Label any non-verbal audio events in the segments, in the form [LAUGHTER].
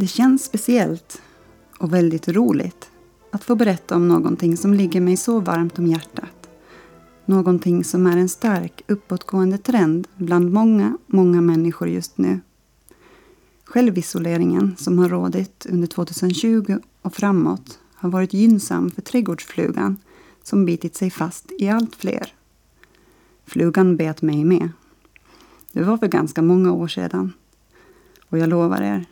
Det känns speciellt och väldigt roligt att få berätta om någonting som ligger mig så varmt om hjärtat. Någonting som är en stark uppåtgående trend bland många, många människor just nu. Självisoleringen som har rådit under 2020 och framåt har varit gynnsam för trädgårdsflugan som bitit sig fast i allt fler. Flugan bet mig med. Det var för ganska många år sedan. Och jag lovar er,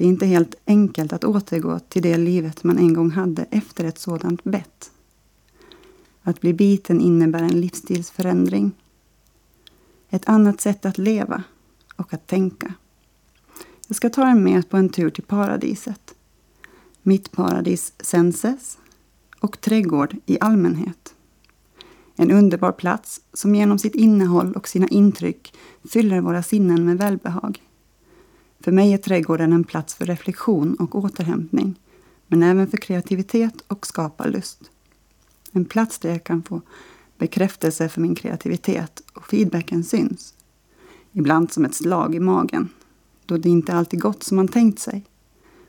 det är inte helt enkelt att återgå till det livet man en gång hade efter ett sådant bett. Att bli biten innebär en livsstilsförändring. Ett annat sätt att leva och att tänka. Jag ska ta er med på en tur till paradiset. Mitt paradis Senses och trädgård i allmänhet. En underbar plats som genom sitt innehåll och sina intryck fyller våra sinnen med välbehag. För mig är trädgården en plats för reflektion och återhämtning, men även för kreativitet och skaparlust. En plats där jag kan få bekräftelse för min kreativitet och feedbacken syns. Ibland som ett slag i magen, då det inte alltid gått som man tänkt sig.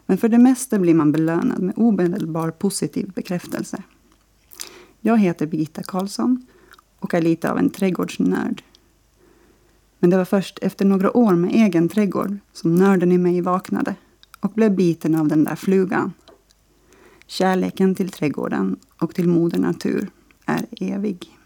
Men för det mesta blir man belönad med omedelbar positiv bekräftelse. Jag heter Birgitta Karlsson och är lite av en trädgårdsnörd. Men det var först efter några år med egen trädgård som nörden i mig vaknade och blev biten av den där flugan. Kärleken till trädgården och till moder natur är evig.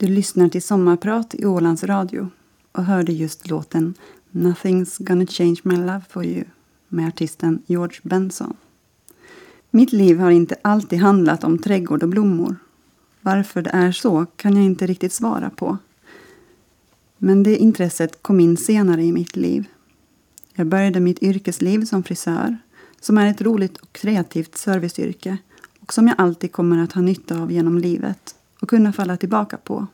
Du lyssnar till Sommarprat i Ålands Radio och hörde just låten Nothing's gonna change my love for you med artisten George Benson. Mitt liv har inte alltid handlat om trädgård och blommor. Varför det är så kan jag inte riktigt svara på. Men det intresset kom in senare i mitt liv. Jag började mitt yrkesliv som frisör, som är ett roligt och kreativt serviceyrke och som jag alltid kommer att ha nytta av genom livet och kunna falla tillbaka på.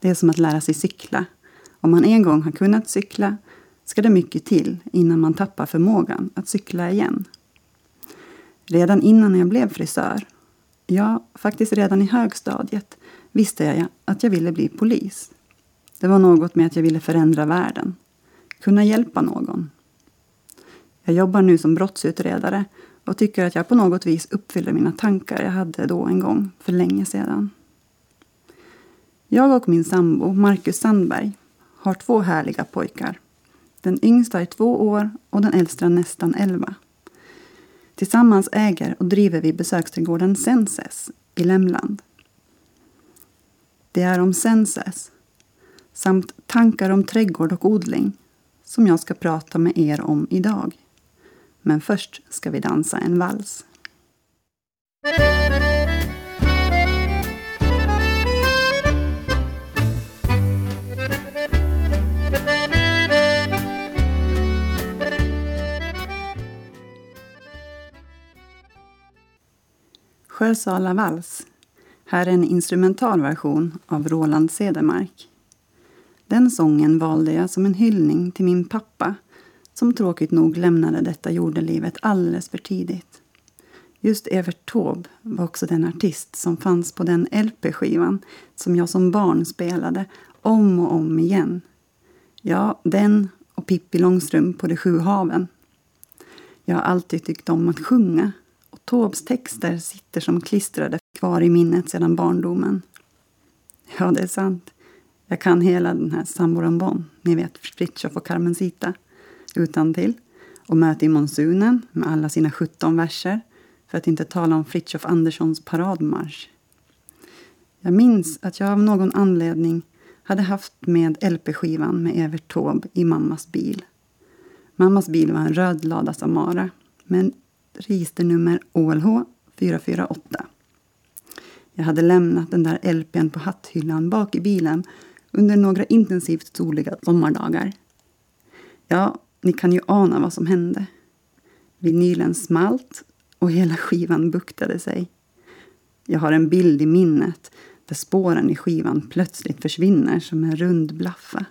Det är som att lära sig cykla. Om man en gång har kunnat cykla ska det mycket till innan man tappar förmågan att cykla igen. Redan innan jag blev frisör, ja, faktiskt redan i högstadiet, visste jag att jag ville bli polis. Det var något med att jag ville förändra världen, kunna hjälpa någon. Jag jobbar nu som brottsutredare och tycker att jag på något vis uppfyller mina tankar jag hade då en gång, för länge sedan. Jag och min sambo, Marcus Sandberg, har två härliga pojkar. Den yngsta är två år och den äldsta nästan elva. Tillsammans äger och driver vi besöksträdgården Senses i Lämland. Det är om Senses samt tankar om trädgård och odling som jag ska prata med er om idag. Men först ska vi dansa en vals. Sjösala vals. Här är en instrumentalversion av Roland Cedermark. Den sången valde jag som en hyllning till min pappa som tråkigt nog lämnade detta jordelivet alldeles för tidigt. Just Evert Taube var också den artist som fanns på den LP-skivan som jag som barn spelade om och om igen. Ja, den och Pippi Långstrump på de sju haven. Jag har alltid tyckt om att sjunga Taubes texter sitter som klistrade kvar i minnet sedan barndomen. Ja, det är sant. Jag kan hela den här Samborambon, ni vet Fritiof och Carmencita, utan till. Och Möte i monsunen med alla sina 17 verser, för att inte tala om Fritiof Anderssons paradmarsch. Jag minns att jag av någon anledning hade haft med LP-skivan med Evert Taube i mammas bil. Mammas bil var en röd Lada Samara med registernummer OLH 448. Jag hade lämnat den där LPn på hatthyllan bak i bilen under några intensivt soliga sommardagar. Ja, ni kan ju ana vad som hände. Vinylen smalt och hela skivan buktade sig. Jag har en bild i minnet där spåren i skivan plötsligt försvinner som en rund blaffa.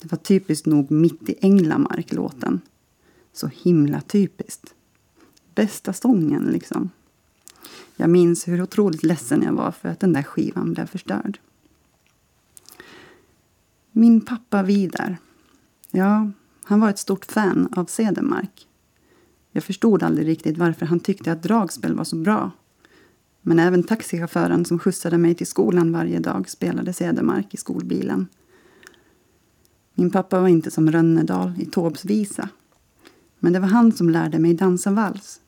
Det var typiskt nog mitt i Änglamark-låten. Så himla typiskt. Bästa sången, liksom. Jag minns hur otroligt ledsen jag var för att den där skivan blev förstörd. Min pappa Vidar. Ja, han var ett stort fan av Cedermark. Jag förstod aldrig riktigt varför han tyckte att dragspel var så bra. Men även taxichauffören som skjutsade mig till skolan varje dag spelade Cedermark i skolbilen. Min pappa var inte som Rönnedal i Taubes visa. Men det var han som lärde mig dansa vals.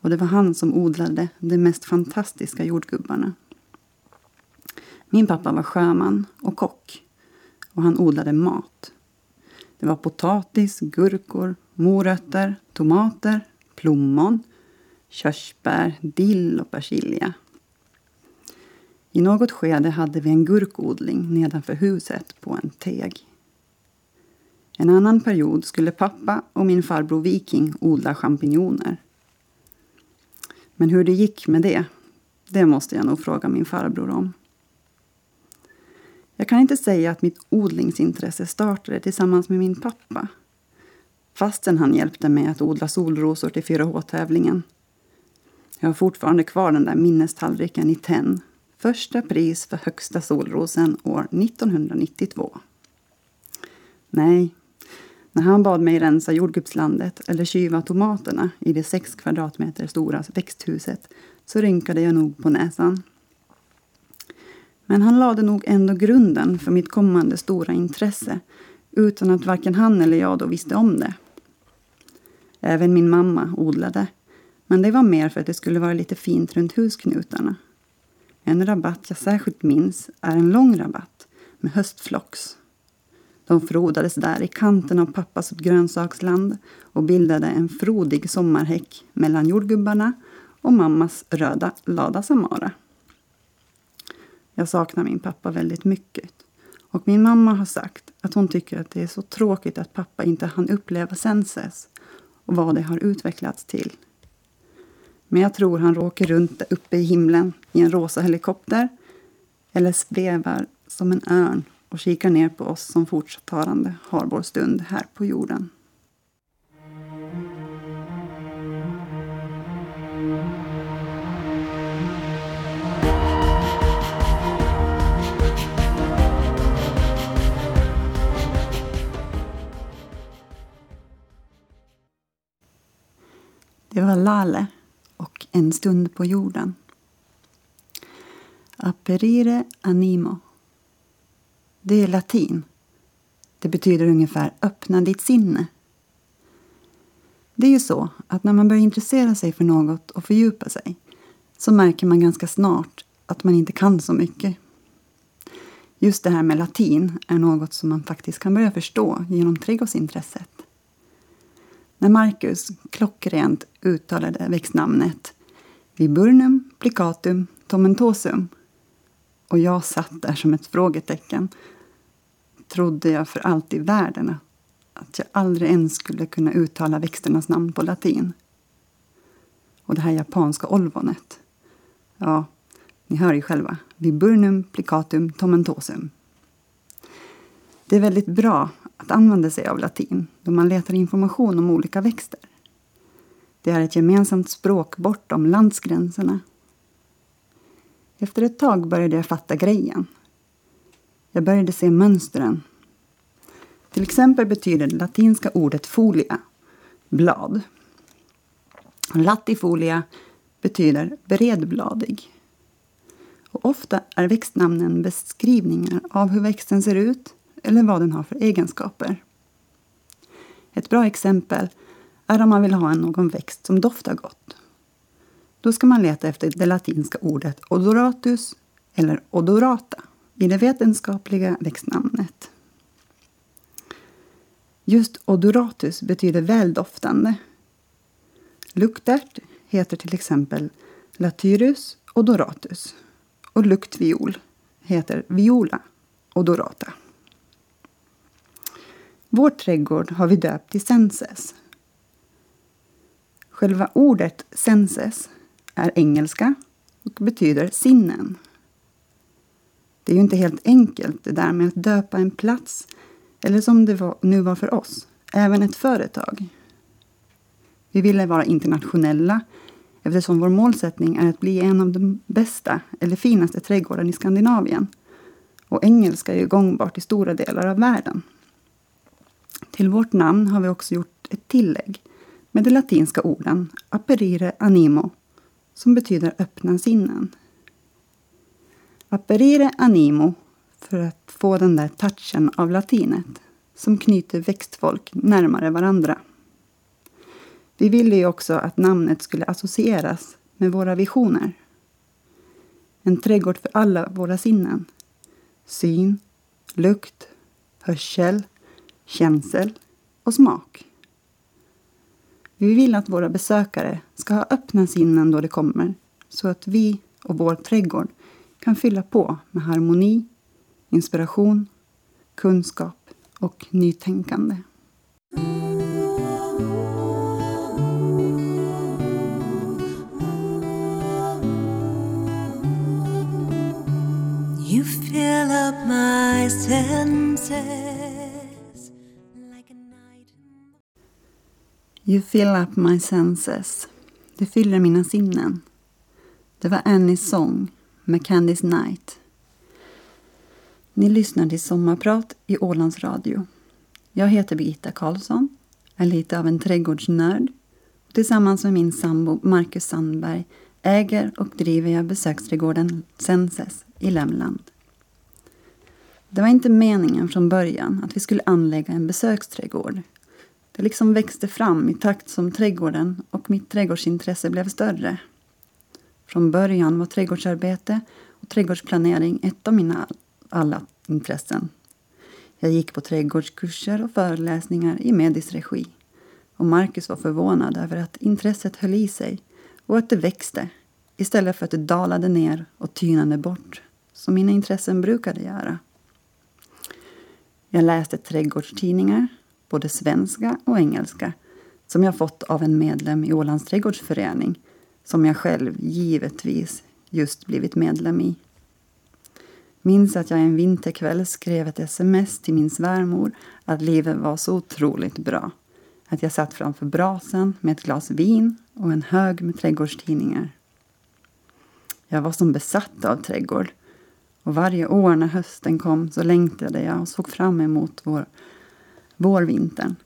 Och det var han som odlade de mest fantastiska jordgubbarna. Min pappa var sjöman och kock. Och han odlade mat. Det var potatis, gurkor, morötter, tomater, plommon, körsbär, dill och persilja. I något skede hade vi en gurkodling nedanför huset på en teg. En annan period skulle pappa och min farbror Viking odla champinjoner. Men hur det gick med det, det måste jag nog fråga min farbror om. Jag kan inte säga att mitt odlingsintresse startade tillsammans med min pappa. Fastän han hjälpte mig att odla solrosor till 4H-tävlingen. Jag har fortfarande kvar den där minnestallriken i tenn. Första pris för högsta solrosen år 1992. Nej, när han bad mig rensa jordgubbslandet eller kyva tomaterna i det sex kvadratmeter stora växthuset så rynkade jag nog på näsan. Men han lade nog ändå grunden för mitt kommande stora intresse utan att varken han eller jag då visste om det. Även min mamma odlade, men det var mer för att det skulle vara lite fint runt husknutarna. En rabatt jag särskilt minns är en lång rabatt med höstflox. De frodades där i kanten av pappas grönsaksland och bildade en frodig sommarhäck mellan jordgubbarna och mammas röda Lada Samara. Jag saknar min pappa väldigt mycket. Och min mamma har sagt att hon tycker att det är så tråkigt att pappa inte hann uppleva senses och vad det har utvecklats till. Men jag tror han råkar runt uppe i himlen i en rosa helikopter eller svävar som en örn och kikar ner på oss som fortfarande har vår stund här på jorden. Det var Lale och En stund på jorden. Aperire animo. Det är latin. Det betyder ungefär öppna ditt sinne. Det är ju så att när man börjar intressera sig för något och fördjupa sig så märker man ganska snart att man inte kan så mycket. Just det här med latin är något som man faktiskt kan börja förstå genom trädgårdsintresset. När Marcus klockrent uttalade växtnamnet Viburnum plicatum tomentosum och jag satt där som ett frågetecken trodde jag för allt i världen att jag aldrig ens skulle kunna uttala växternas namn på latin. Och det här japanska olvonet. Ja, ni hör ju själva. Viburnum plicatum tomentosum. Det är väldigt bra att använda sig av latin då man letar information om olika växter. Det är ett gemensamt språk bortom landsgränserna. Efter ett tag började jag fatta grejen. Jag började se mönstren. Till exempel betyder det latinska ordet folia blad. Latifolia betyder bredbladig. Och ofta är växtnamnen beskrivningar av hur växten ser ut eller vad den har för egenskaper. Ett bra exempel är om man vill ha någon växt som doftar gott. Då ska man leta efter det latinska ordet odoratus eller odorata i det vetenskapliga växtnamnet. Just odoratus betyder väldoftande. Luktärt heter till exempel Latyrus odoratus och luktviol heter Viola odorata. Vår trädgård har vi döpt till senses. Själva ordet senses är engelska och betyder sinnen. Det är ju inte helt enkelt det där med att döpa en plats Eller som det var, nu var för oss, även ett företag. Vi ville vara internationella eftersom vår målsättning är att bli en av de bästa eller finaste trädgårdarna i Skandinavien. Och engelska är ju gångbart i stora delar av världen. Till vårt namn har vi också gjort ett tillägg med de latinska orden aperire animo som betyder öppna sinnen. Aperire animo för att få den där touchen av latinet som knyter växtfolk närmare varandra. Vi ville ju också att namnet skulle associeras med våra visioner. En trädgård för alla våra sinnen. Syn, lukt, hörsel, känsel och smak. Vi vill att våra besökare ska ha öppna sinnen då de kommer så att vi och vår trädgård kan fylla på med harmoni, inspiration, kunskap och nytänkande. You fill up my senses like a night You fill up my senses. Det fyller mina sinnen. Det var Annies sång med Candice Night. Ni lyssnar till Sommarprat i Ålands Radio. Jag heter Birgitta Karlsson, är lite av en trädgårdsnörd. Tillsammans med min sambo Marcus Sandberg äger och driver jag besöksträdgården Senses i Lämland. Det var inte meningen från början att vi skulle anlägga en besöksträdgård. Det liksom växte fram i takt som trädgården och mitt trädgårdsintresse blev större. Från början var trädgårdsarbete och trädgårdsplanering ett av mina alla intressen. Jag gick på trädgårdskurser och föreläsningar i Medis regi. Och Marcus var förvånad över att intresset höll i sig och att det växte istället för att det dalade ner och tynade bort, som mina intressen brukade göra. Jag läste trädgårdstidningar, både svenska och engelska, som jag fått av en medlem i Ålands trädgårdsförening, som jag själv givetvis just blivit medlem i. Minns att jag en vinterkväll skrev ett sms till min svärmor att livet var så otroligt bra. Att jag satt framför brasan med ett glas vin och en hög med trädgårdstidningar. Jag var som besatt av trädgård och varje år när hösten kom så längtade jag och såg fram emot vår, vårvintern.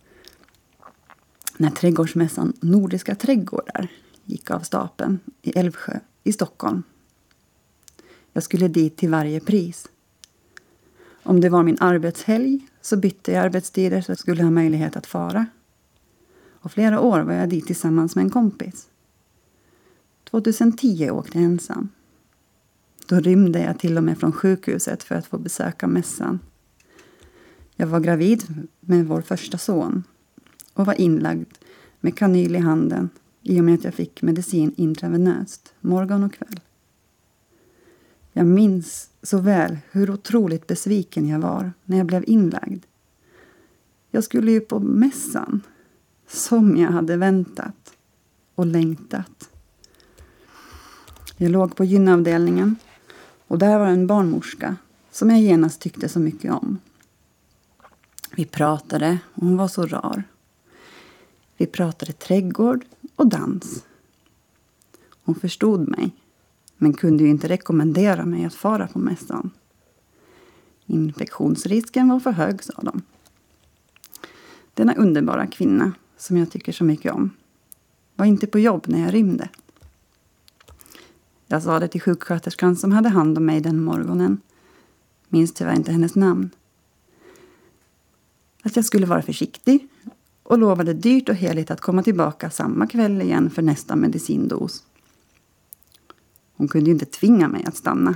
När trädgårdsmässan Nordiska trädgårdar gick av stapeln i Älvsjö i Stockholm jag skulle dit till varje pris. Om det var min arbetshelg så bytte jag arbetstider så jag skulle ha möjlighet att fara. Och flera år var jag dit tillsammans med en kompis. 2010 åkte jag ensam. Då rymde jag till och med från sjukhuset för att få besöka mässan. Jag var gravid med vår första son och var inlagd med kanyl i handen i och med att jag fick medicin intravenöst morgon och kväll. Jag minns så väl hur otroligt besviken jag var när jag blev inlagd. Jag skulle ju på mässan, som jag hade väntat och längtat. Jag låg på gynavdelningen och där var en barnmorska som jag genast tyckte så mycket om. Vi pratade och hon var så rar. Vi pratade trädgård och dans. Hon förstod mig men kunde ju inte rekommendera mig att fara på mässan. Infektionsrisken var för hög, sa de. Denna underbara kvinna, som jag tycker så mycket om, var inte på jobb när jag rymde. Jag sa det till sjuksköterskan som hade hand om mig den morgonen. Minns tyvärr inte hennes namn. Att jag skulle vara försiktig och lovade dyrt och heligt att komma tillbaka samma kväll igen för nästa medicindos. Hon kunde ju inte tvinga mig att stanna.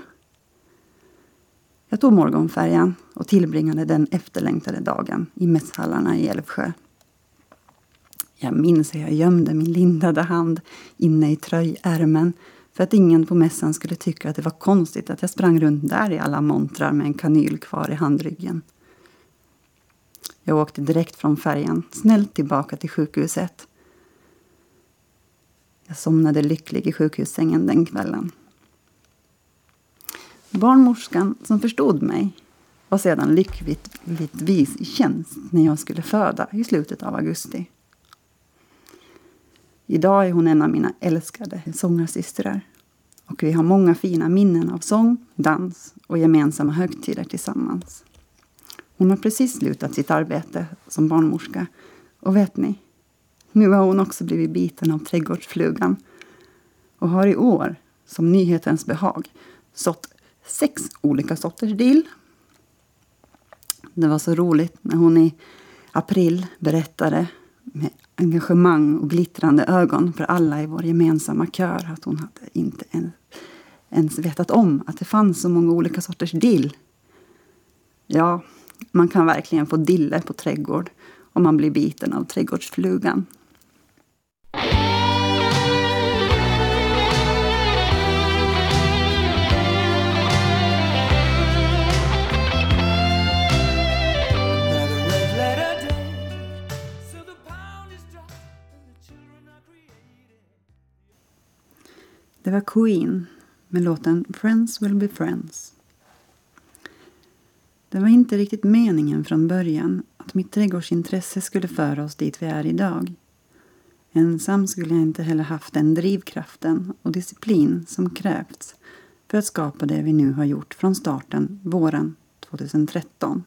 Jag tog morgonfärjan och tillbringade den efterlängtade dagen i mässhallarna i Älvsjö. Jag minns hur jag gömde min lindade hand inne i tröjärmen för att ingen på mässan skulle tycka att det var konstigt att jag sprang runt där i alla montrar med en kanyl kvar i handryggen. Jag åkte direkt från färjan, snällt tillbaka till sjukhuset jag somnade lycklig i sjukhussängen den kvällen. Barnmorskan som förstod mig var sedan lyckligtvis i tjänst när jag skulle föda i slutet av augusti. Idag är hon en av mina älskade sångarsystrar och vi har många fina minnen av sång, dans och gemensamma högtider tillsammans. Hon har precis slutat sitt arbete som barnmorska och vet ni, nu har hon också blivit biten av trädgårdsflugan och har i år, som nyhetens behag, sått sex olika sorters dill. Det var så roligt när hon i april berättade med engagemang och glittrande ögon för alla i vår gemensamma kör att hon hade inte ens, vetat om att det fanns så många olika sorters dill. Ja, man kan verkligen få dille på trädgård om man blir biten av trädgårdsflugan. Det var Queen med låten Friends will be friends. Det var inte riktigt meningen från början att mitt trädgårdsintresse skulle föra oss dit vi är idag. Ensam skulle jag inte heller haft den drivkraften och disciplin som krävts för att skapa det vi nu har gjort från starten våren 2013.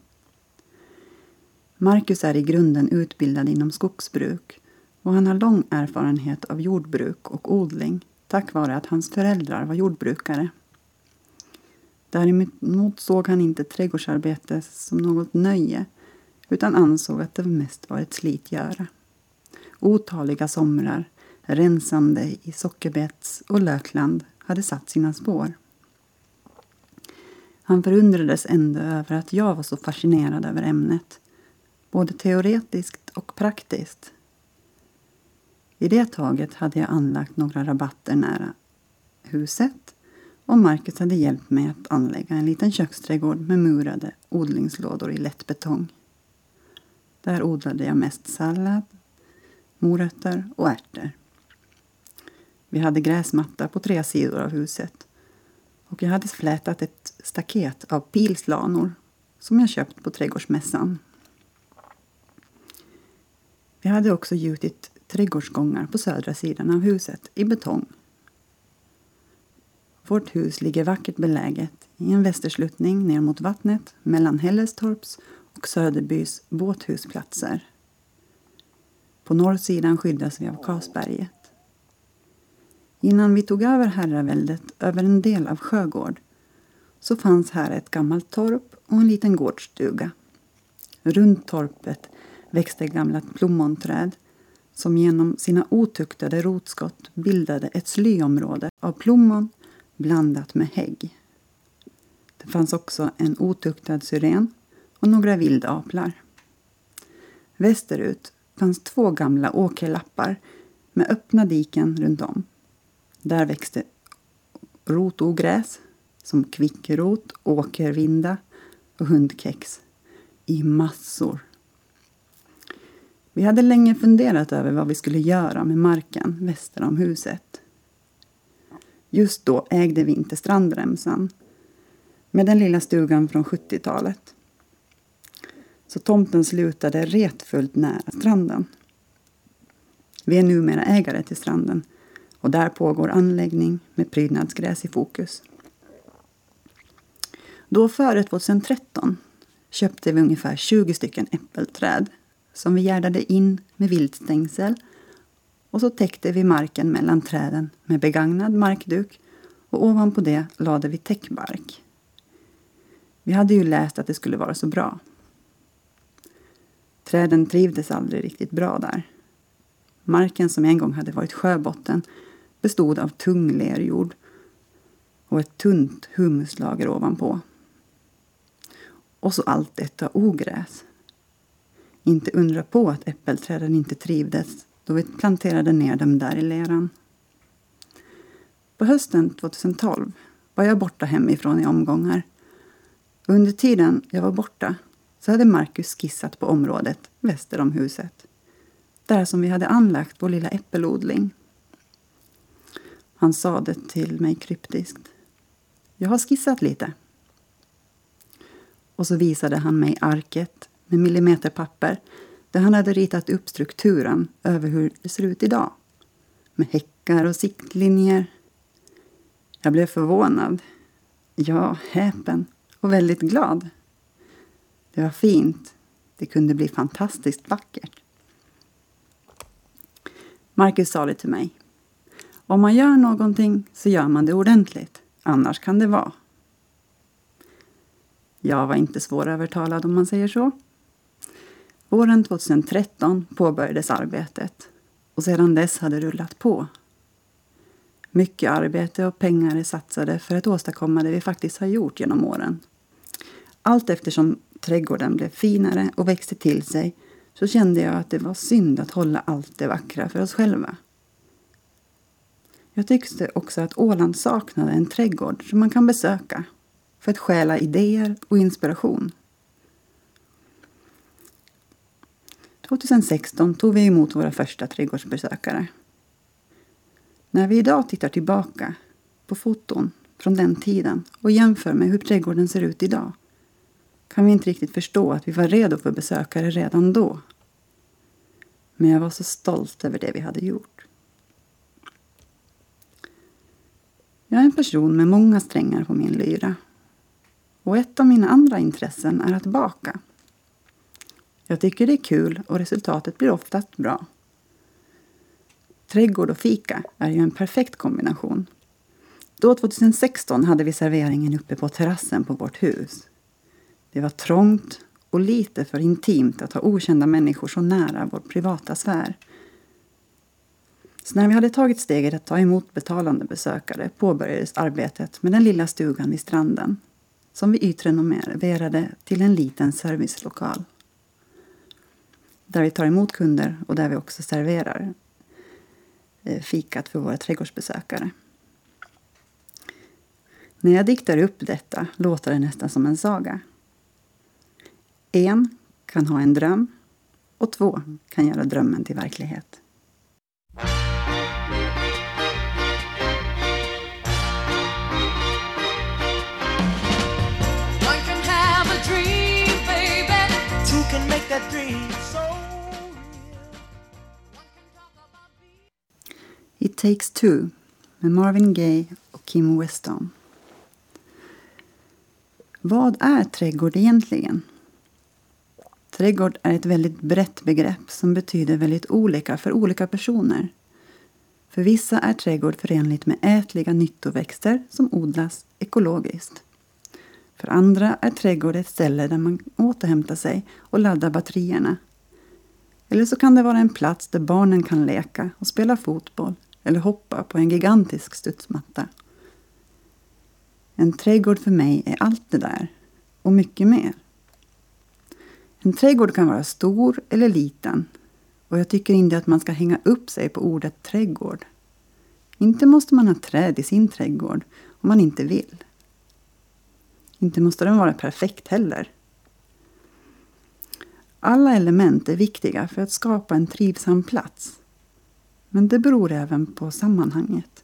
Marcus är i grunden utbildad inom skogsbruk och han har lång erfarenhet av jordbruk och odling tack vare att hans föräldrar var jordbrukare. Däremot såg han inte trädgårdsarbete som något nöje utan ansåg att det mest var ett slitgöra. Otaliga somrar, rensande i sockerbets och lökland hade satt sina spår. Han förundrades ändå över att jag var så fascinerad över ämnet, både teoretiskt och praktiskt. I det taget hade jag anlagt några rabatter nära huset och Marcus hade hjälpt mig att anlägga en liten köksträdgård med murade odlingslådor i lätt betong. Där odlade jag mest sallad, morötter och ärtor. Vi hade gräsmatta på tre sidor av huset och jag hade flätat ett staket av pilslanor som jag köpt på trädgårdsmässan. Vi hade också gjutit trädgårdsgångar på södra sidan av huset i betong. Vårt hus ligger vackert beläget i en västersluttning ner mot vattnet mellan Hällestorps och Söderbys båthusplatser. På norrsidan skyddas vi av Kasberget. Innan vi tog över herraväldet över en del av Sjögård så fanns här ett gammalt torp och en liten gårdsstuga. Runt torpet växte gamla plommonträd som genom sina otuktade rotskott bildade ett slyområde av plommon blandat med hägg. Det fanns också en otuktad syren och några vildaplar. Västerut fanns två gamla åkerlappar med öppna diken runt om. Där växte rotogräs som kvickrot, åkervinda och hundkex i massor. Vi hade länge funderat över vad vi skulle göra med marken väster om huset. Just då ägde vi inte strandremsan med den lilla stugan från 70-talet. Så tomten slutade retfullt nära stranden. Vi är numera ägare till stranden och där pågår anläggning med prydnadsgräs i fokus. Då före 2013 köpte vi ungefär 20 stycken äppelträd som vi gärdade in med viltstängsel och så täckte vi marken mellan träden med begagnad markduk och ovanpå det lade vi täckbark. Vi hade ju läst att det skulle vara så bra. Träden trivdes aldrig riktigt bra där. Marken som en gång hade varit sjöbotten bestod av tung lerjord och ett tunt humuslager ovanpå. Och så allt detta ogräs. Inte undra på att äppelträden inte trivdes då vi planterade ner dem där i leran. På hösten 2012 var jag borta hemifrån i omgångar. Under tiden jag var borta så hade Marcus skissat på området väster om huset. Där som vi hade anlagt vår lilla äppelodling. Han sa det till mig kryptiskt. Jag har skissat lite. och så visade han mig arket med millimeterpapper där han hade ritat upp strukturen över hur det ser ut idag. Med häckar och siktlinjer. Jag blev förvånad, ja, häpen och väldigt glad. Det var fint. Det kunde bli fantastiskt vackert. Marcus sa det till mig. Om man gör någonting så gör man det ordentligt. Annars kan det vara. Jag var inte svårövertalad om man säger så. Våren 2013 påbörjades arbetet och sedan dess hade det rullat på. Mycket arbete och pengar är satsade för att åstadkomma det vi faktiskt har gjort genom åren. Allt eftersom trädgården blev finare och växte till sig så kände jag att det var synd att hålla allt det vackra för oss själva. Jag tyckte också att Åland saknade en trädgård som man kan besöka för att stjäla idéer och inspiration. 2016 tog vi emot våra första trädgårdsbesökare. När vi idag tittar tillbaka på foton från den tiden och jämför med hur trädgården ser ut idag kan vi inte riktigt förstå att vi var redo för besökare redan då. Men jag var så stolt över det vi hade gjort. Jag är en person med många strängar på min lyra. Och ett av mina andra intressen är att baka. Jag tycker det är kul och resultatet blir oftast bra. Trädgård och fika är ju en perfekt kombination. Då 2016 hade vi serveringen uppe på terrassen på vårt hus. Det var trångt och lite för intimt att ha okända människor så nära vår privata sfär. Så när vi hade tagit steget att ta emot betalande besökare påbörjades arbetet med den lilla stugan vid stranden som vi ytrenomerade till en liten servicelokal. Där vi tar emot kunder och där vi också serverar eh, fikat för våra trädgårdsbesökare. När jag diktar upp detta låter det nästan som en saga. En kan ha en dröm och två kan göra drömmen till verklighet. It takes two med Marvin Gaye och Kim Weston. Vad är trädgård egentligen? Trädgård är ett väldigt brett begrepp som betyder väldigt olika för olika personer. För vissa är trädgård förenligt med ätliga nyttoväxter som odlas ekologiskt. För andra är trädgård ett ställe där man återhämtar sig och laddar batterierna. Eller så kan det vara en plats där barnen kan leka och spela fotboll eller hoppa på en gigantisk studsmatta. En trädgård för mig är allt det där och mycket mer. En trädgård kan vara stor eller liten och jag tycker inte att man ska hänga upp sig på ordet trädgård. Inte måste man ha träd i sin trädgård om man inte vill. Inte måste den vara perfekt heller. Alla element är viktiga för att skapa en trivsam plats. Men det beror även på sammanhanget.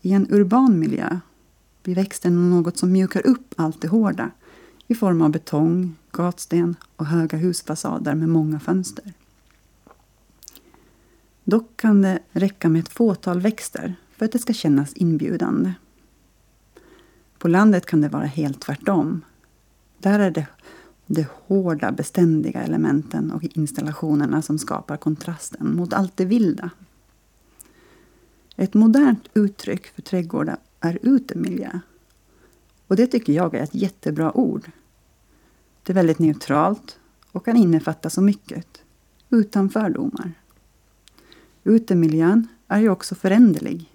I en urban miljö blir växten något som mjukar upp allt det hårda i form av betong, gatsten och höga husfasader med många fönster. Dock kan det räcka med ett fåtal växter för att det ska kännas inbjudande. På landet kan det vara helt tvärtom. Där är det de hårda, beständiga elementen och installationerna som skapar kontrasten mot allt det vilda. Ett modernt uttryck för trädgårdar är utemiljö. Och det tycker jag är ett jättebra ord. Det är väldigt neutralt och kan innefatta så mycket, utan fördomar. Utemiljön är ju också föränderlig.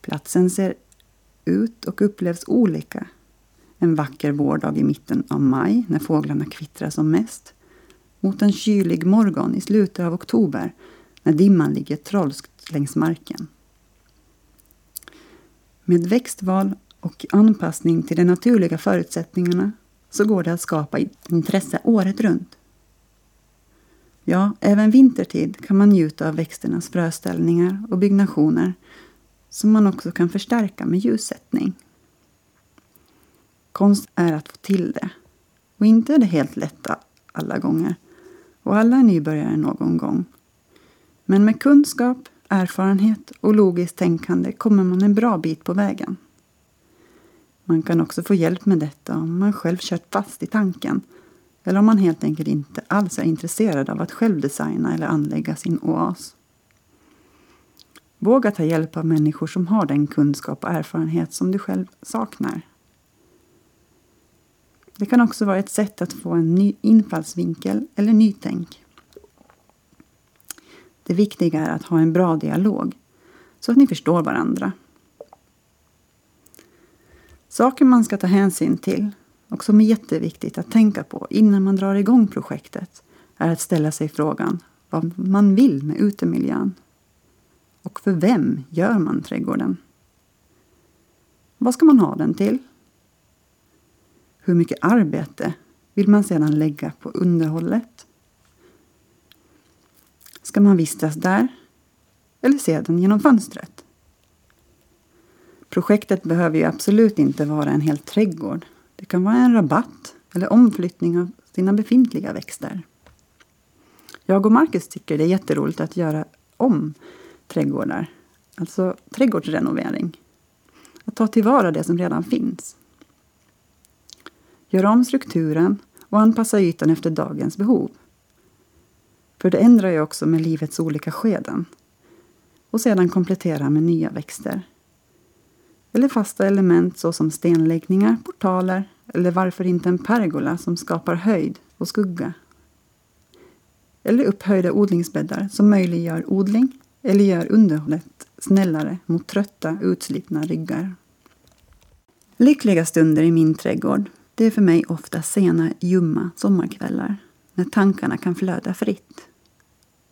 Platsen ser ut och upplevs olika. En vacker vårdag i mitten av maj när fåglarna kvittrar som mest mot en kylig morgon i slutet av oktober när dimman ligger trolskt längs marken. Med växtval och anpassning till de naturliga förutsättningarna så går det att skapa intresse året runt. Ja, även vintertid kan man njuta av växternas fröställningar och byggnationer som man också kan förstärka med ljussättning. Konst är att få till det. Och inte är det helt lätt alla gånger. Och alla är nybörjare någon gång. Men med kunskap, erfarenhet och logiskt tänkande kommer man en bra bit på vägen. Man kan också få hjälp med detta om man själv kört fast i tanken eller om man helt enkelt inte alls är intresserad av att själv designa eller anlägga sin oas. Våga ta hjälp av människor som har den kunskap och erfarenhet som du själv saknar. Det kan också vara ett sätt att få en ny infallsvinkel eller nytänk. Det viktiga är att ha en bra dialog så att ni förstår varandra. Saker man ska ta hänsyn till och som är jätteviktigt att tänka på innan man drar igång projektet är att ställa sig frågan vad man vill med utemiljön. Och för vem gör man trädgården? Vad ska man ha den till? Hur mycket arbete vill man sedan lägga på underhållet? Ska man vistas där eller se den genom fönstret? Projektet behöver ju absolut inte vara en hel trädgård. Det kan vara en rabatt eller omflyttning av sina befintliga växter. Jag och Marcus tycker det är jätteroligt att göra om trädgårdar, alltså trädgårdsrenovering. Att ta tillvara det som redan finns. Gör om strukturen och anpassa ytan efter dagens behov. För det ändrar ju också med livets olika skeden. Och sedan komplettera med nya växter. Eller fasta element såsom stenläggningar, portaler eller varför inte en pergola som skapar höjd och skugga. Eller upphöjda odlingsbäddar som möjliggör odling eller gör underhållet snällare mot trötta, utslitna ryggar. Lyckliga stunder i min trädgård, det är för mig ofta sena, ljumma sommarkvällar när tankarna kan flöda fritt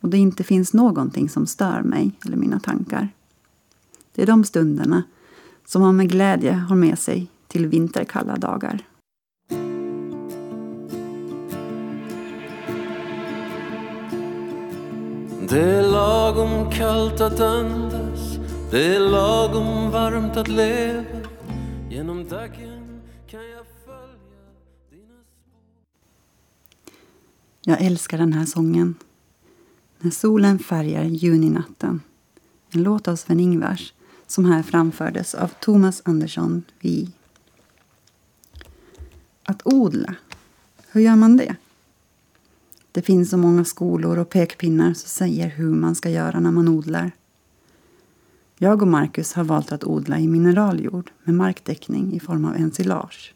och det inte finns någonting som stör mig eller mina tankar. Det är de stunderna som man med glädje har med sig till vinterkalla dagar. Det är lagom kallt att andas Det är lagom varmt att leva Genom dagen Jag älskar den här sången. När solen färgar juninatten. En låt av Sven-Ingvars som här framfördes av Thomas Andersson Vi. Att odla, hur gör man det? Det finns så många skolor och pekpinnar som säger hur man ska göra när man odlar. Jag och Marcus har valt att odla i mineraljord med marktäckning i form av ensilage.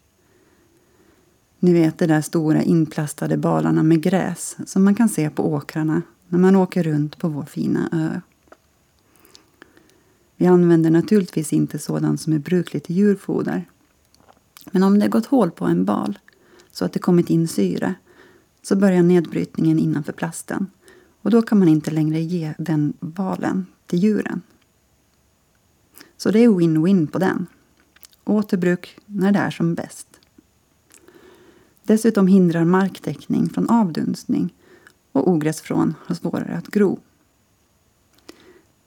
Ni vet de där stora inplastade balarna med gräs som man kan se på åkrarna när man åker runt på vår fina ö. Vi använder naturligtvis inte sådant som är brukligt i djurfoder. Men om det gått hål på en bal så att det kommit in syre så börjar nedbrytningen innanför plasten och då kan man inte längre ge den balen till djuren. Så det är win-win på den. Återbruk när det är som bäst. Dessutom hindrar marktäckning från avdunstning och ogräsfrån har svårare att gro.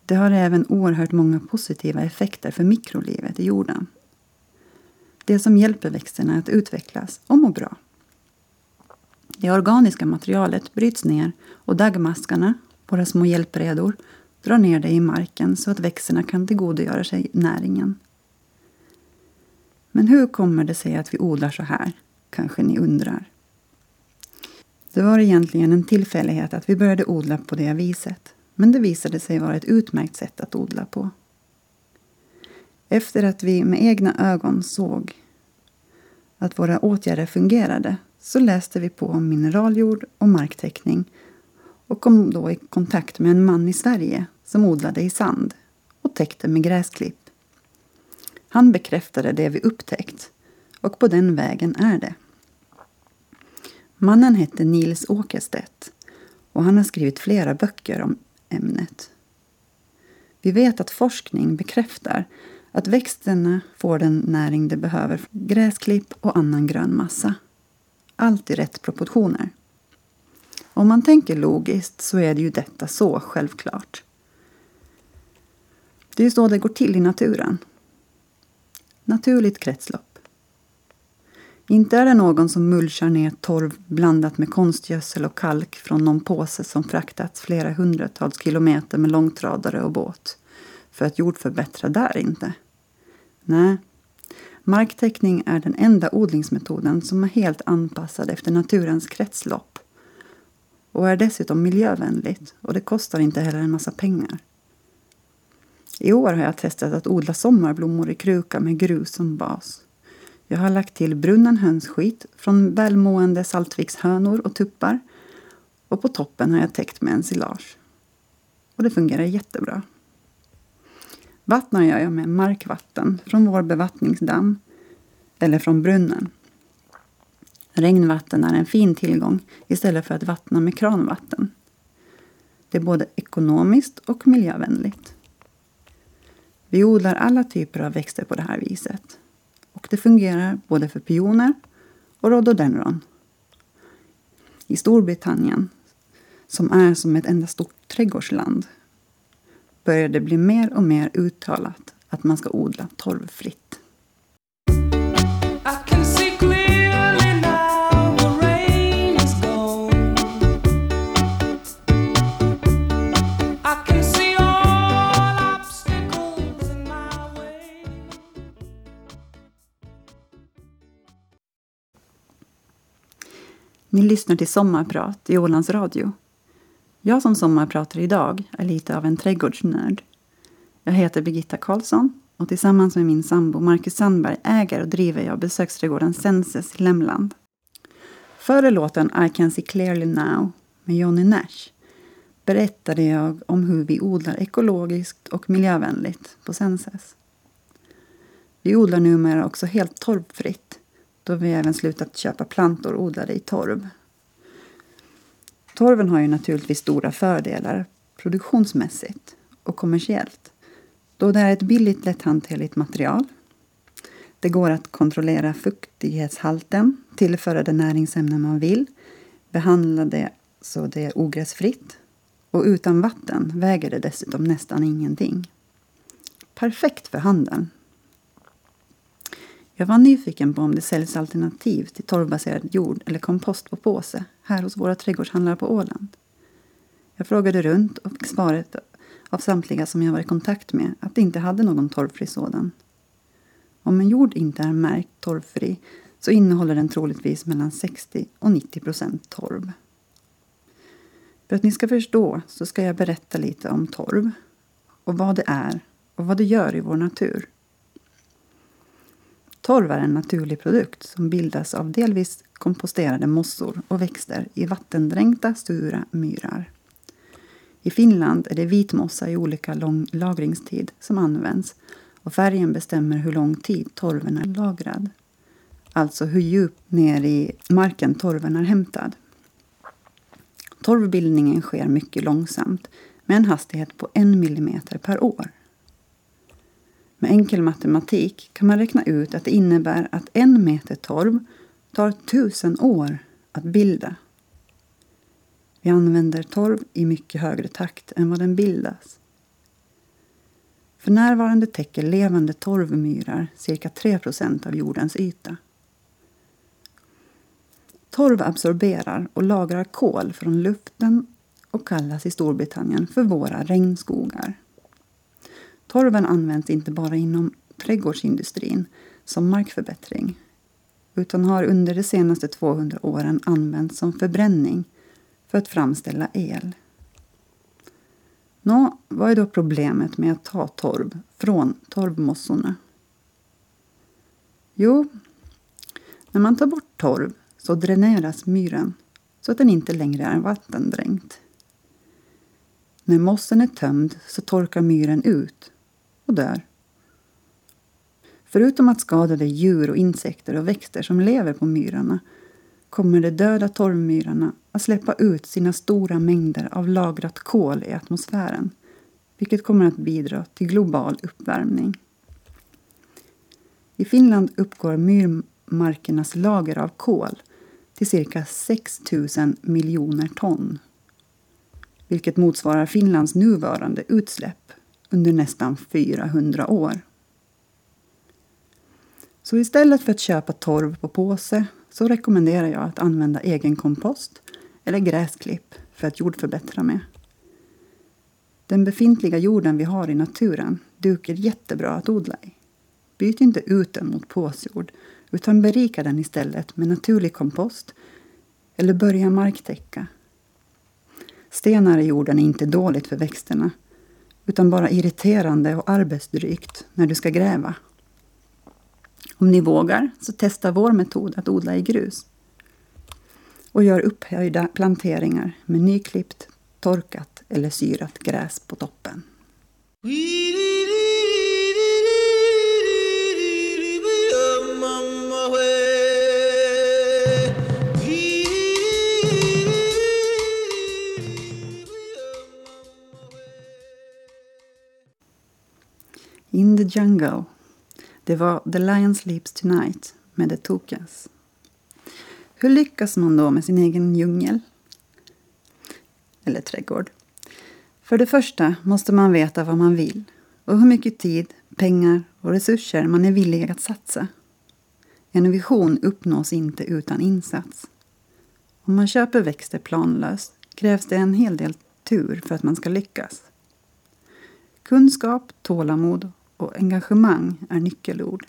Det har även oerhört många positiva effekter för mikrolivet i jorden. Det som hjälper växterna att utvecklas och må bra. Det organiska materialet bryts ner och daggmaskarna, våra små hjälpredor, drar ner det i marken så att växterna kan tillgodogöra sig näringen. Men hur kommer det sig att vi odlar så här? Kanske ni undrar. Det var egentligen en tillfällighet att vi började odla på det viset. Men det visade sig vara ett utmärkt sätt att odla på. Efter att vi med egna ögon såg att våra åtgärder fungerade så läste vi på om mineraljord och marktäckning och kom då i kontakt med en man i Sverige som odlade i sand och täckte med gräsklipp. Han bekräftade det vi upptäckt och på den vägen är det. Mannen hette Nils Åkerstedt och han har skrivit flera böcker om ämnet. Vi vet att forskning bekräftar att växterna får den näring de behöver från gräsklipp och annan grön massa. Allt i rätt proportioner. Om man tänker logiskt så är det ju detta så självklart. Det är ju så det går till i naturen. Naturligt kretslopp. Inte är det någon som mulchar ner torv blandat med konstgödsel och kalk från någon påse som fraktats flera hundratals kilometer med långtradare och båt. För att jordförbättra där inte. Nej, marktäckning är den enda odlingsmetoden som är helt anpassad efter naturens kretslopp. Och är dessutom miljövänligt och det kostar inte heller en massa pengar. I år har jag testat att odla sommarblommor i kruka med grus som bas. Jag har lagt till brunnen hönsskit från välmående Saltvikshönor och tuppar och på toppen har jag täckt med ensilage. Och det fungerar jättebra. Vattnar gör jag med markvatten från vår bevattningsdamm eller från brunnen. Regnvatten är en fin tillgång istället för att vattna med kranvatten. Det är både ekonomiskt och miljövänligt. Vi odlar alla typer av växter på det här viset. Och det fungerar både för pioner och rhododendron. I Storbritannien, som är som ett enda stort trädgårdsland, börjar det bli mer och mer uttalat att man ska odla torvfritt. Ni lyssnar till Sommarprat i Ålands Radio. Jag som sommarpratar idag är lite av en trädgårdsnörd. Jag heter Birgitta Karlsson och tillsammans med min sambo Marcus Sandberg äger och driver jag besöksträdgården Senses i Lämland. Före låten I can see clearly now med Johnny Nash berättade jag om hur vi odlar ekologiskt och miljövänligt på Senses. Vi odlar numera också helt torvfritt då vi även slutat köpa plantor odlade i torv. Torven har ju naturligtvis stora fördelar produktionsmässigt och kommersiellt då det är ett billigt lätthanterligt material. Det går att kontrollera fuktighetshalten, tillföra det näringsämnen man vill, behandla det så det är ogräsfritt och utan vatten väger det dessutom nästan ingenting. Perfekt för handeln jag var nyfiken på om det säljs alternativ till torvbaserad jord eller kompost på påse här hos våra trädgårdshandlare på Åland. Jag frågade runt och fick svaret av samtliga som jag var i kontakt med att de inte hade någon torvfri sådan. Om en jord inte är märkt torvfri så innehåller den troligtvis mellan 60 och 90 procent torv. För att ni ska förstå så ska jag berätta lite om torv och vad det är och vad det gör i vår natur. Torv är en naturlig produkt som bildas av delvis komposterade mossor och växter i vattendränkta sura myrar. I Finland är det vitmossa i olika lång lagringstid som används och färgen bestämmer hur lång tid torven är lagrad. Alltså hur djupt ner i marken torven är hämtad. Torvbildningen sker mycket långsamt med en hastighet på en millimeter per år. Med enkel matematik kan man räkna ut att det innebär att en meter torv tar tusen år att bilda. Vi använder torv i mycket högre takt än vad den bildas. För närvarande täcker levande torvmyrar cirka 3% av jordens yta. Torv absorberar och lagrar kol från luften och kallas i Storbritannien för våra regnskogar. Torven används inte bara inom trädgårdsindustrin som markförbättring utan har under de senaste 200 åren använts som förbränning för att framställa el. Nå, vad är då problemet med att ta torv från torvmossorna? Jo, när man tar bort torv så dräneras myren så att den inte längre är vattendränkt. När mossen är tömd så torkar myren ut och dör. Förutom att skadade djur och insekter och växter som lever på myrarna kommer de döda torvmyrarna att släppa ut sina stora mängder av lagrat kol i atmosfären vilket kommer att bidra till global uppvärmning. I Finland uppgår myrmarkernas lager av kol till cirka 6 000 miljoner ton vilket motsvarar Finlands nuvarande utsläpp under nästan 400 år. Så istället för att köpa torv på påse så rekommenderar jag att använda egen kompost eller gräsklipp för att jordförbättra med. Den befintliga jorden vi har i naturen duker jättebra att odla i. Byt inte ut den mot påsjord utan berika den istället med naturlig kompost eller börja marktäcka. Stenar i jorden är inte dåligt för växterna utan bara irriterande och arbetsdrygt när du ska gräva. Om ni vågar, så testa vår metod att odla i grus. Och gör upphöjda planteringar med nyklippt, torkat eller syrat gräs på toppen. The Jungle. Det var The Lion Sleeps Tonight med The Tokas. Hur lyckas man då med sin egen djungel? Eller trädgård? För det första måste man veta vad man vill och hur mycket tid, pengar och resurser man är villig att satsa. En vision uppnås inte utan insats. Om man köper växter planlöst krävs det en hel del tur för att man ska lyckas. Kunskap, tålamod och engagemang är nyckelord.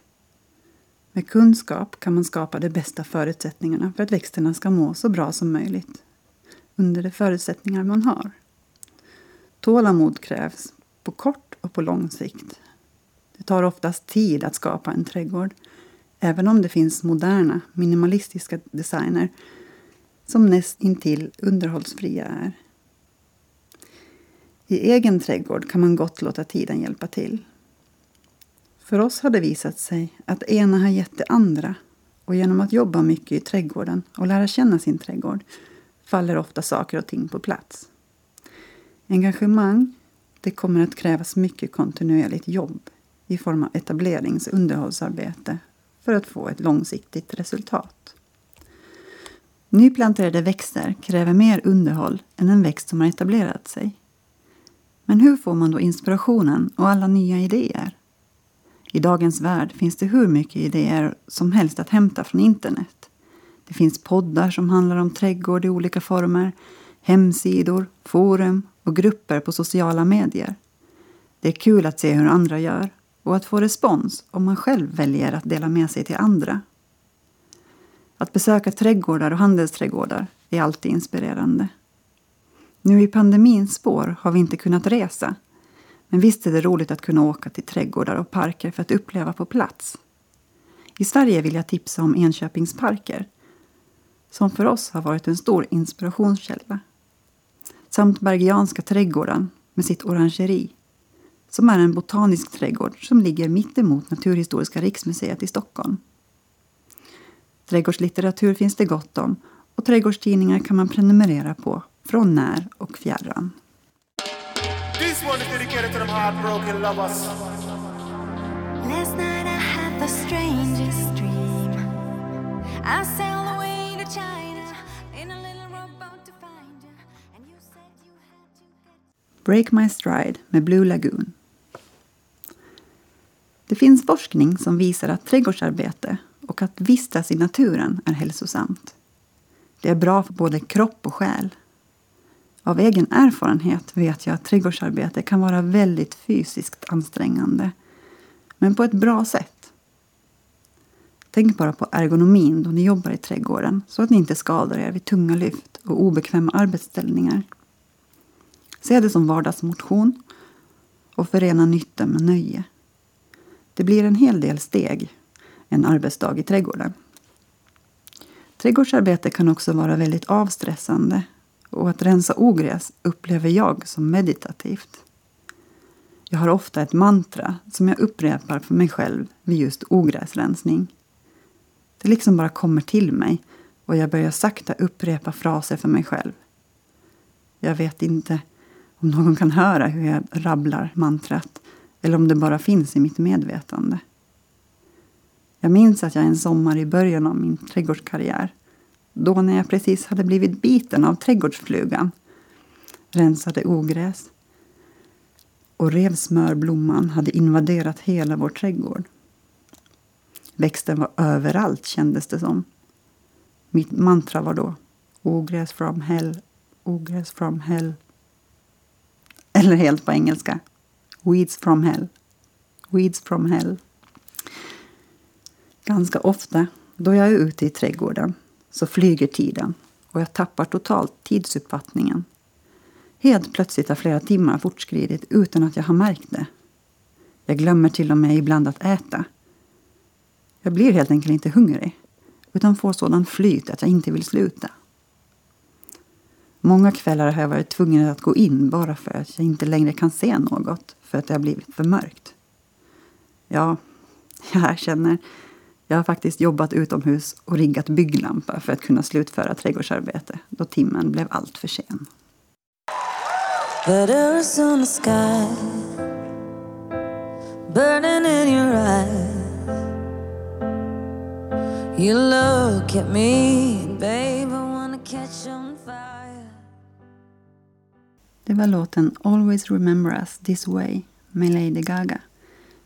Med kunskap kan man skapa de bästa förutsättningarna för att växterna ska må så bra som möjligt under de förutsättningar man har. Tålamod krävs på kort och på lång sikt. Det tar oftast tid att skapa en trädgård även om det finns moderna, minimalistiska designer som näst intill underhållsfria är. I egen trädgård kan man gott låta tiden hjälpa till. För oss har det visat sig att det ena har gett det andra och genom att jobba mycket i trädgården och lära känna sin trädgård faller ofta saker och ting på plats. Engagemang, det kommer att krävas mycket kontinuerligt jobb i form av etablerings och underhållsarbete för att få ett långsiktigt resultat. Nyplanterade växter kräver mer underhåll än en växt som har etablerat sig. Men hur får man då inspirationen och alla nya idéer? I dagens värld finns det hur mycket idéer som helst att hämta från internet. Det finns poddar som handlar om trädgård i olika former, hemsidor, forum och grupper på sociala medier. Det är kul att se hur andra gör och att få respons om man själv väljer att dela med sig till andra. Att besöka trädgårdar och handelsträdgårdar är alltid inspirerande. Nu i pandemins spår har vi inte kunnat resa men visst är det roligt att kunna åka till trädgårdar och parker för att uppleva på plats. I Sverige vill jag tipsa om Enköpings parker som för oss har varit en stor inspirationskälla. Samt Bergianska trädgården med sitt orangeri som är en botanisk trädgård som ligger mittemot Naturhistoriska riksmuseet i Stockholm. Trädgårdslitteratur finns det gott om och trädgårdstidningar kan man prenumerera på från när och fjärran. This one is dedicated to them heartbroken lovers. Last night I had the strangest dream. I sailed away to China in a little rowboat to find you. And you said you had to get... Break My Stride med Blue Lagoon. Det finns forskning som visar att trädgårdsarbete och att vistas i naturen är hälsosamt. Det är bra för både kropp och själ. Av egen erfarenhet vet jag att trädgårdsarbete kan vara väldigt fysiskt ansträngande, men på ett bra sätt. Tänk bara på ergonomin då ni jobbar i trädgården så att ni inte skadar er vid tunga lyft och obekväma arbetsställningar. Se det som vardagsmotion och förena nytta med nöje. Det blir en hel del steg en arbetsdag i trädgården. Trädgårdsarbete kan också vara väldigt avstressande och att rensa ogräs upplever jag som meditativt. Jag har ofta ett mantra som jag upprepar för mig själv vid just ogräsrensning. Det liksom bara kommer till mig och jag börjar sakta upprepa fraser för mig själv. Jag vet inte om någon kan höra hur jag rabblar mantrat eller om det bara finns i mitt medvetande. Jag minns att jag en sommar i början av min trädgårdskarriär då när jag precis hade blivit biten av trädgårdsflugan, rensade ogräs och revsmörblomman hade invaderat hela vår trädgård. Växten var överallt kändes det som. Mitt mantra var då ogräs from hell, ogräs from hell. Eller helt på engelska. Weeds from hell. Weeds from hell. Ganska ofta då jag är ute i trädgården så flyger tiden och jag tappar totalt tidsuppfattningen. Helt plötsligt har flera timmar fortskridit utan att jag har märkt det. Jag glömmer till och med ibland att äta. Jag blir helt enkelt inte hungrig utan får sådan flyt att jag inte vill sluta. Många kvällar har jag varit tvungen att gå in bara för att jag inte längre kan se något för att det har blivit för mörkt. Ja, [LAUGHS] jag erkänner. Jag har faktiskt jobbat utomhus och riggat bygglampa för att kunna slutföra trädgårdsarbete då timmen blev allt för sen. Burning in your eyes You look at me Babe, I wanna catch on fire Det var låten Always Remember Us This Way med Lady Gaga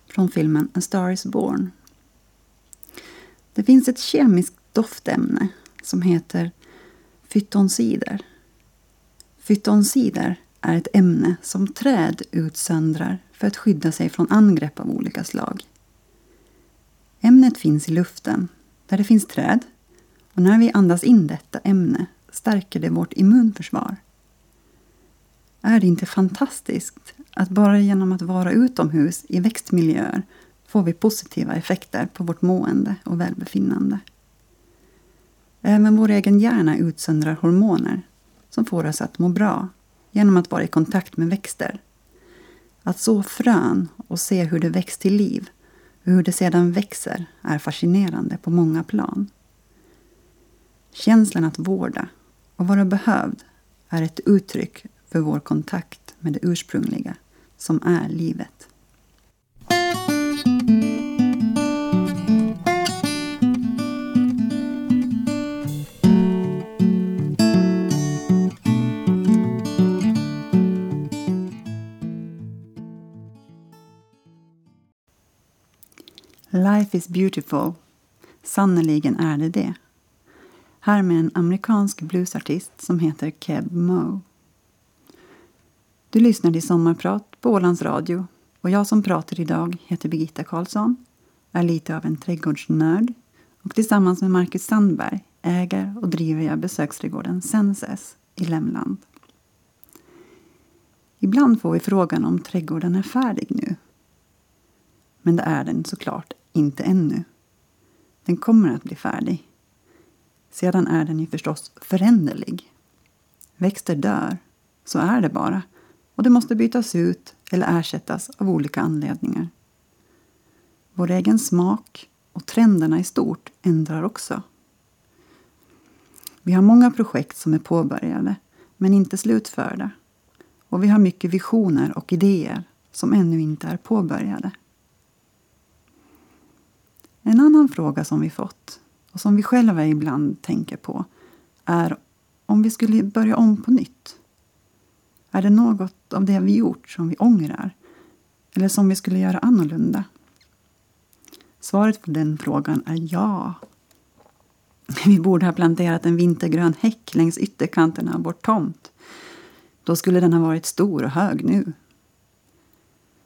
från filmen A Star Is Born. Det finns ett kemiskt doftämne som heter fytonsider. Fytonsider är ett ämne som träd utsöndrar för att skydda sig från angrepp av olika slag. Ämnet finns i luften, där det finns träd och när vi andas in detta ämne stärker det vårt immunförsvar. Är det inte fantastiskt att bara genom att vara utomhus i växtmiljöer får vi positiva effekter på vårt mående och välbefinnande. Även vår egen hjärna utsöndrar hormoner som får oss att må bra genom att vara i kontakt med växter. Att så frön och se hur det väcks till liv och hur det sedan växer är fascinerande på många plan. Känslan att vårda och vara behövd är ett uttryck för vår kontakt med det ursprungliga som är livet. Life is beautiful. Sannerligen är det det. Här med en amerikansk bluesartist som heter Keb Moe. Du lyssnar till Sommarprat på Ålands Radio och jag som pratar idag heter Birgitta Karlsson, är lite av en trädgårdsnörd och tillsammans med Marcus Sandberg äger och driver jag besöksträdgården Senses i Lämland. Ibland får vi frågan om trädgården är färdig nu. Men det är den såklart inte ännu. Den kommer att bli färdig. Sedan är den ju förstås föränderlig. Växter dör, så är det bara och det måste bytas ut eller ersättas av olika anledningar. Vår egen smak och trenderna i stort ändrar också. Vi har många projekt som är påbörjade men inte slutförda. Och vi har mycket visioner och idéer som ännu inte är påbörjade. En annan fråga som vi fått och som vi själva ibland tänker på är om vi skulle börja om på nytt. Är det något av det vi gjort som vi ångrar? Eller som vi skulle göra annorlunda? Svaret på den frågan är ja. Vi borde ha planterat en vintergrön häck längs ytterkanterna av vår tomt. Då skulle den ha varit stor och hög nu.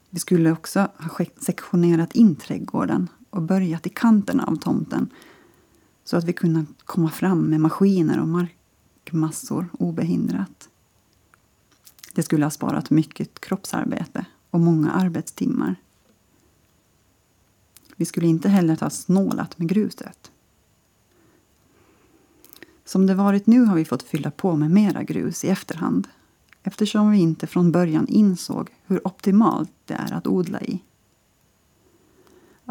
Vi skulle också ha sektionerat in trädgården och börjat i kanterna av tomten så att vi kunde komma fram med maskiner och markmassor obehindrat. Det skulle ha sparat mycket kroppsarbete och många arbetstimmar. Vi skulle inte heller ha snålat med gruset. Som det varit nu har vi fått fylla på med mera grus i efterhand eftersom vi inte från början insåg hur optimalt det är att odla i.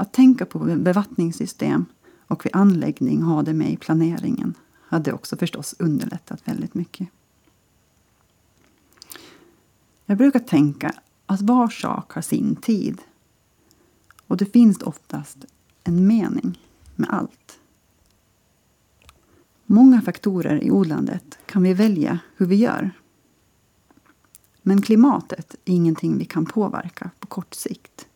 Att tänka på bevattningssystem och vid anläggning ha det med i planeringen hade också förstås underlättat väldigt mycket. Jag brukar tänka att var sak har sin tid. Och det finns oftast en mening med allt. Många faktorer i odlandet kan vi välja hur vi gör. Men klimatet är ingenting vi kan påverka på kort sikt.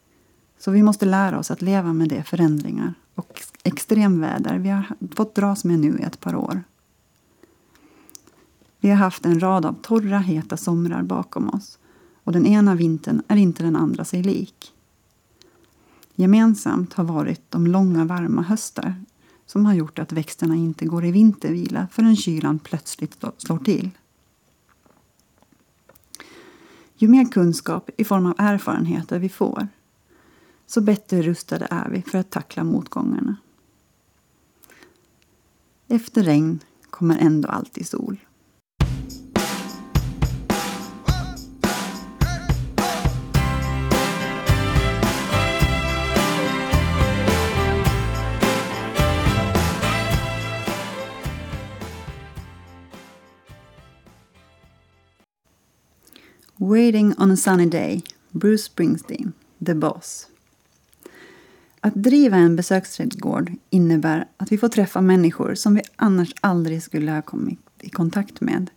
Så vi måste lära oss att leva med de förändringar och extremväder vi har fått dras med nu i ett par år. Vi har haft en rad av torra, heta somrar bakom oss och den ena vintern är inte den andra sig lik. Gemensamt har varit de långa varma höstar som har gjort att växterna inte går i vintervila förrän kylan plötsligt slår till. Ju mer kunskap i form av erfarenheter vi får, så bättre rustade är vi för att tackla motgångarna. Efter regn kommer ändå alltid sol. Waiting on a sunny day, Bruce Springsteen, The Boss. Att driva en besöksträdgård innebär att vi får träffa människor som vi annars aldrig skulle ha kommit i kontakt med.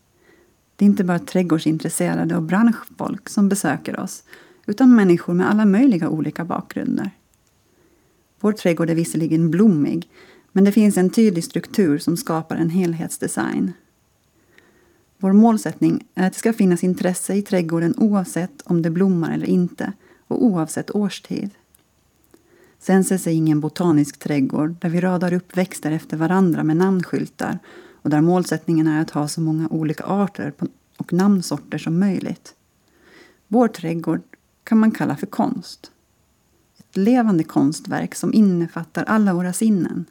Det är inte bara trädgårdsintresserade och branschfolk som besöker oss utan människor med alla möjliga olika bakgrunder. Vår trädgård är visserligen blommig men det finns en tydlig struktur som skapar en helhetsdesign. Vår målsättning är att det ska finnas intresse i trädgården oavsett om det blommar eller inte och oavsett årstid. Senses är ingen botanisk trädgård där vi radar upp växter efter varandra med namnskyltar och där målsättningen är att ha så många olika arter och namnsorter som möjligt. Vår trädgård kan man kalla för konst. Ett levande konstverk som innefattar alla våra sinnen.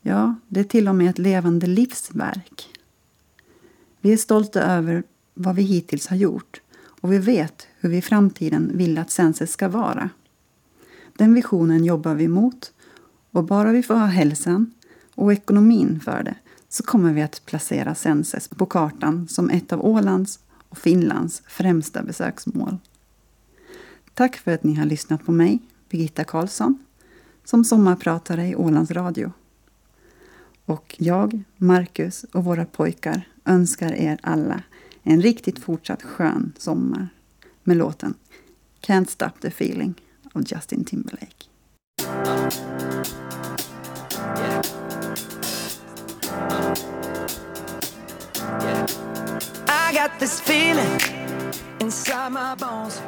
Ja, det är till och med ett levande livsverk. Vi är stolta över vad vi hittills har gjort och vi vet hur vi i framtiden vill att Senses ska vara. Den visionen jobbar vi mot och bara vi får ha hälsan och ekonomin för det så kommer vi att placera Senses på kartan som ett av Ålands och Finlands främsta besöksmål. Tack för att ni har lyssnat på mig, Birgitta Karlsson, som sommarpratare i Ålands Radio. Och jag, Marcus och våra pojkar önskar er alla en riktigt fortsatt skön sommar med låten Can't Stop the Feeling av Justin Timberlake. I got this feeling inside my bones